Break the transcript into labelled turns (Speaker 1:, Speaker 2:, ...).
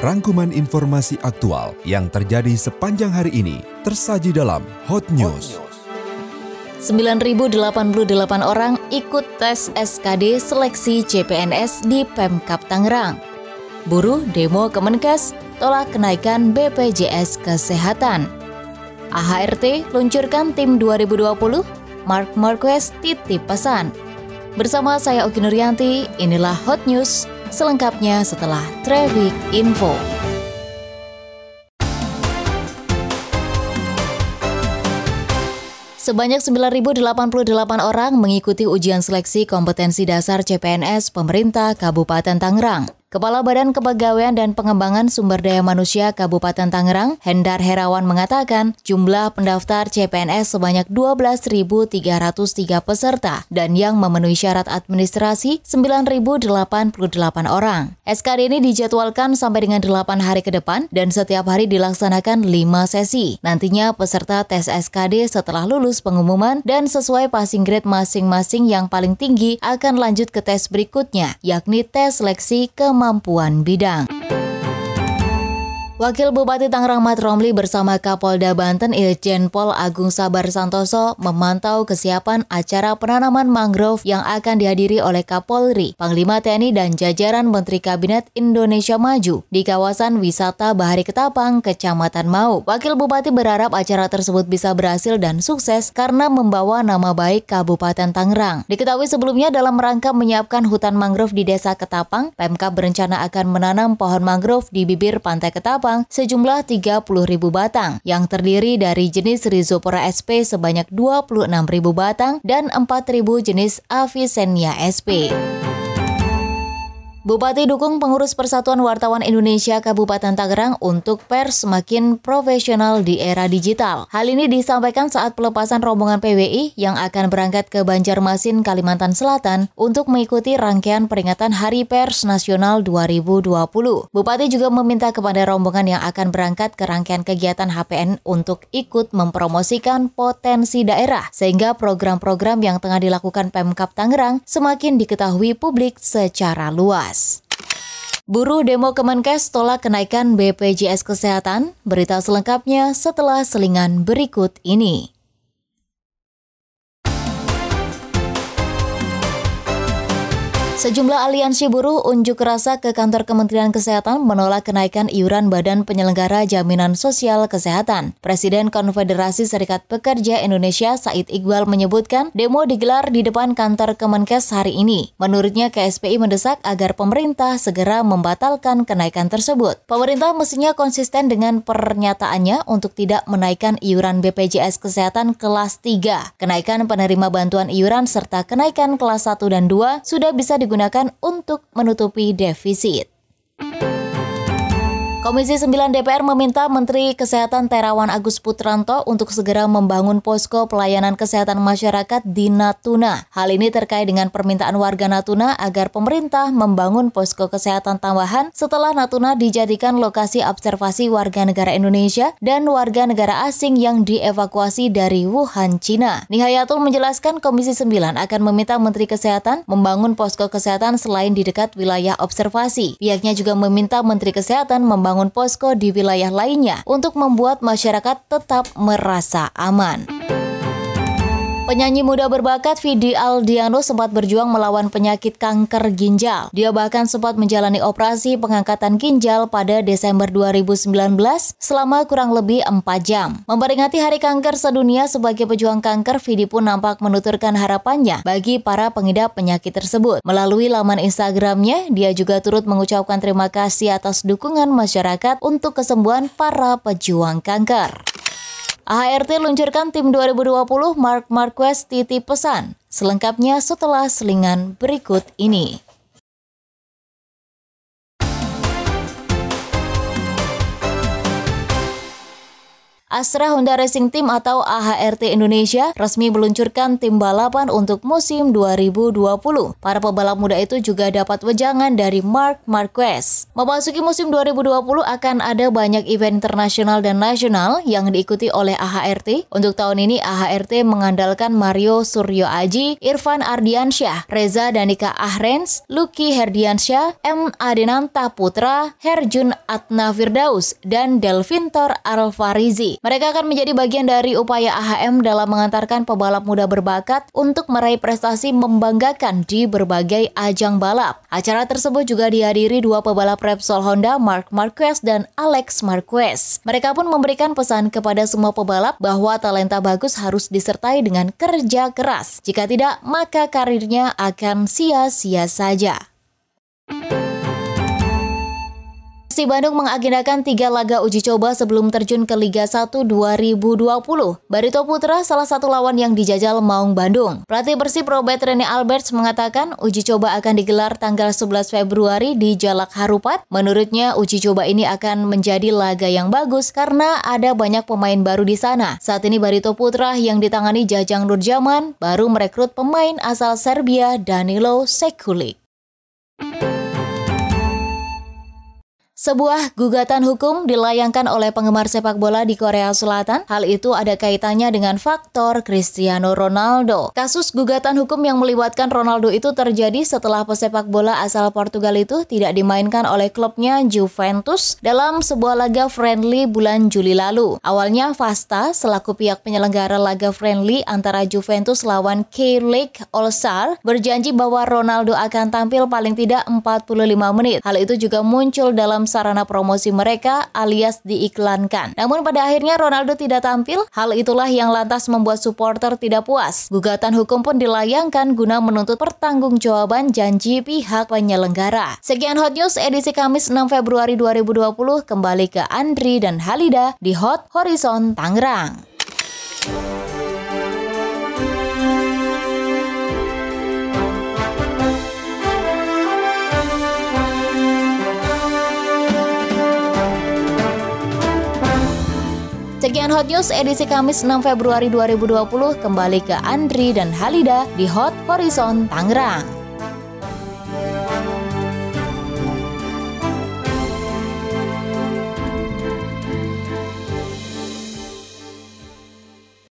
Speaker 1: Rangkuman informasi aktual yang terjadi sepanjang hari ini tersaji dalam Hot News.
Speaker 2: 9.088 orang ikut tes SKD seleksi CPNS di Pemkap Tangerang. Buruh demo Kemenkes tolak kenaikan BPJS Kesehatan. AHRT luncurkan tim 2020, Mark Marquez titip pesan. Bersama saya Oki Nuryanti, inilah Hot News, selengkapnya setelah Traffic Info. Sebanyak 9.088 orang mengikuti ujian seleksi kompetensi dasar CPNS pemerintah Kabupaten Tangerang. Kepala Badan Kepegawaian dan Pengembangan Sumber Daya Manusia Kabupaten Tangerang, Hendar Herawan mengatakan, jumlah pendaftar CPNS sebanyak 12.303 peserta dan yang memenuhi syarat administrasi 9.088 orang. SKD ini dijadwalkan sampai dengan 8 hari ke depan dan setiap hari dilaksanakan 5 sesi. Nantinya peserta tes SKD setelah lulus pengumuman dan sesuai passing grade masing-masing yang paling tinggi akan lanjut ke tes berikutnya, yakni tes seleksi ke kemampuan bidang. Wakil Bupati Tangerang Mat Romli bersama Kapolda Banten Irjen Pol Agung Sabar Santoso memantau kesiapan acara penanaman mangrove yang akan dihadiri oleh Kapolri, Panglima TNI dan jajaran Menteri Kabinet Indonesia Maju di kawasan wisata Bahari Ketapang, Kecamatan Mau. Wakil Bupati berharap acara tersebut bisa berhasil dan sukses karena membawa nama baik Kabupaten Tangerang. Diketahui sebelumnya dalam rangka menyiapkan hutan mangrove di Desa Ketapang, Pemkab berencana akan menanam pohon mangrove di bibir Pantai Ketapang Jepang sejumlah 30 ribu batang yang terdiri dari jenis Rhizopora sp sebanyak 26 ribu batang dan 4 ribu jenis Avicennia sp. Bupati dukung pengurus Persatuan Wartawan Indonesia Kabupaten Tangerang untuk pers semakin profesional di era digital. Hal ini disampaikan saat pelepasan rombongan PWI yang akan berangkat ke Banjarmasin, Kalimantan Selatan untuk mengikuti rangkaian peringatan Hari Pers Nasional 2020. Bupati juga meminta kepada rombongan yang akan berangkat ke rangkaian kegiatan HPN untuk ikut mempromosikan potensi daerah sehingga program-program yang tengah dilakukan Pemkap Tangerang semakin diketahui publik secara luas. Buruh demo Kemenkes tolak kenaikan BPJS Kesehatan. Berita selengkapnya setelah selingan berikut ini. Sejumlah aliansi buruh unjuk rasa ke kantor Kementerian Kesehatan menolak kenaikan iuran Badan Penyelenggara Jaminan Sosial Kesehatan. Presiden Konfederasi Serikat Pekerja Indonesia Said Iqbal menyebutkan demo digelar di depan kantor Kemenkes hari ini. Menurutnya KSPI mendesak agar pemerintah segera membatalkan kenaikan tersebut. Pemerintah mestinya konsisten dengan pernyataannya untuk tidak menaikkan iuran BPJS Kesehatan kelas 3. Kenaikan penerima bantuan iuran serta kenaikan kelas 1 dan 2 sudah bisa digunakan digunakan untuk menutupi defisit. Komisi 9 DPR meminta Menteri Kesehatan Terawan Agus Putranto untuk segera membangun posko pelayanan kesehatan masyarakat di Natuna. Hal ini terkait dengan permintaan warga Natuna agar pemerintah membangun posko kesehatan tambahan setelah Natuna dijadikan lokasi observasi warga negara Indonesia dan warga negara asing yang dievakuasi dari Wuhan, Cina. Nihayatul menjelaskan Komisi 9 akan meminta Menteri Kesehatan membangun posko kesehatan selain di dekat wilayah observasi. Pihaknya juga meminta Menteri Kesehatan membangun membangun posko di wilayah lainnya untuk membuat masyarakat tetap merasa aman. Penyanyi muda berbakat Vidi Aldiano sempat berjuang melawan penyakit kanker ginjal. Dia bahkan sempat menjalani operasi pengangkatan ginjal pada Desember 2019 selama kurang lebih 4 jam. Memperingati Hari Kanker Sedunia sebagai pejuang kanker, Vidi pun nampak menuturkan harapannya bagi para pengidap penyakit tersebut. Melalui laman Instagramnya, dia juga turut mengucapkan terima kasih atas dukungan masyarakat untuk kesembuhan para pejuang kanker. AHRT luncurkan tim 2020 Mark Marquez titip pesan. Selengkapnya setelah selingan berikut ini. Astra Honda Racing Team atau AHRT Indonesia resmi meluncurkan tim balapan untuk musim 2020. Para pebalap muda itu juga dapat wejangan dari Mark Marquez. Memasuki musim 2020 akan ada banyak event internasional dan nasional yang diikuti oleh AHRT. Untuk tahun ini AHRT mengandalkan Mario Suryo Aji, Irfan Ardiansyah, Reza Danika Ahrens, Lucky Herdiansyah, M. Adenanta Putra, Herjun Atna Firdaus, dan Delvintor Alfarizi. Mereka akan menjadi bagian dari upaya AHM dalam mengantarkan pebalap muda berbakat untuk meraih prestasi membanggakan di berbagai ajang balap. Acara tersebut juga dihadiri dua pebalap Repsol Honda, Mark Marquez dan Alex Marquez. Mereka pun memberikan pesan kepada semua pebalap bahwa talenta bagus harus disertai dengan kerja keras. Jika tidak, maka karirnya akan sia-sia saja. Persib Bandung mengagendakan tiga laga uji coba sebelum terjun ke Liga 1 2020. Barito Putra salah satu lawan yang dijajal Maung Bandung. Pelatih Persib Robert Rene Alberts mengatakan uji coba akan digelar tanggal 11 Februari di Jalak Harupat. Menurutnya uji coba ini akan menjadi laga yang bagus karena ada banyak pemain baru di sana. Saat ini Barito Putra yang ditangani Jajang Nurjaman baru merekrut pemain asal Serbia Danilo Sekulic. Sebuah gugatan hukum dilayangkan oleh penggemar sepak bola di Korea Selatan. Hal itu ada kaitannya dengan faktor Cristiano Ronaldo. Kasus gugatan hukum yang melibatkan Ronaldo itu terjadi setelah pesepak bola asal Portugal itu tidak dimainkan oleh klubnya Juventus dalam sebuah laga friendly bulan Juli lalu. Awalnya Fasta selaku pihak penyelenggara laga friendly antara Juventus lawan K-League All-Star berjanji bahwa Ronaldo akan tampil paling tidak 45 menit. Hal itu juga muncul dalam sarana promosi mereka alias diiklankan. Namun pada akhirnya Ronaldo tidak tampil, hal itulah yang lantas membuat supporter tidak puas. Gugatan hukum pun dilayangkan guna menuntut pertanggungjawaban janji pihak penyelenggara. Sekian Hot News edisi Kamis 6 Februari 2020 kembali ke Andri dan Halida di Hot Horizon Tangerang. Hot News edisi Kamis 6 Februari 2020 kembali ke Andri dan Halida di Hot Horizon Tangerang.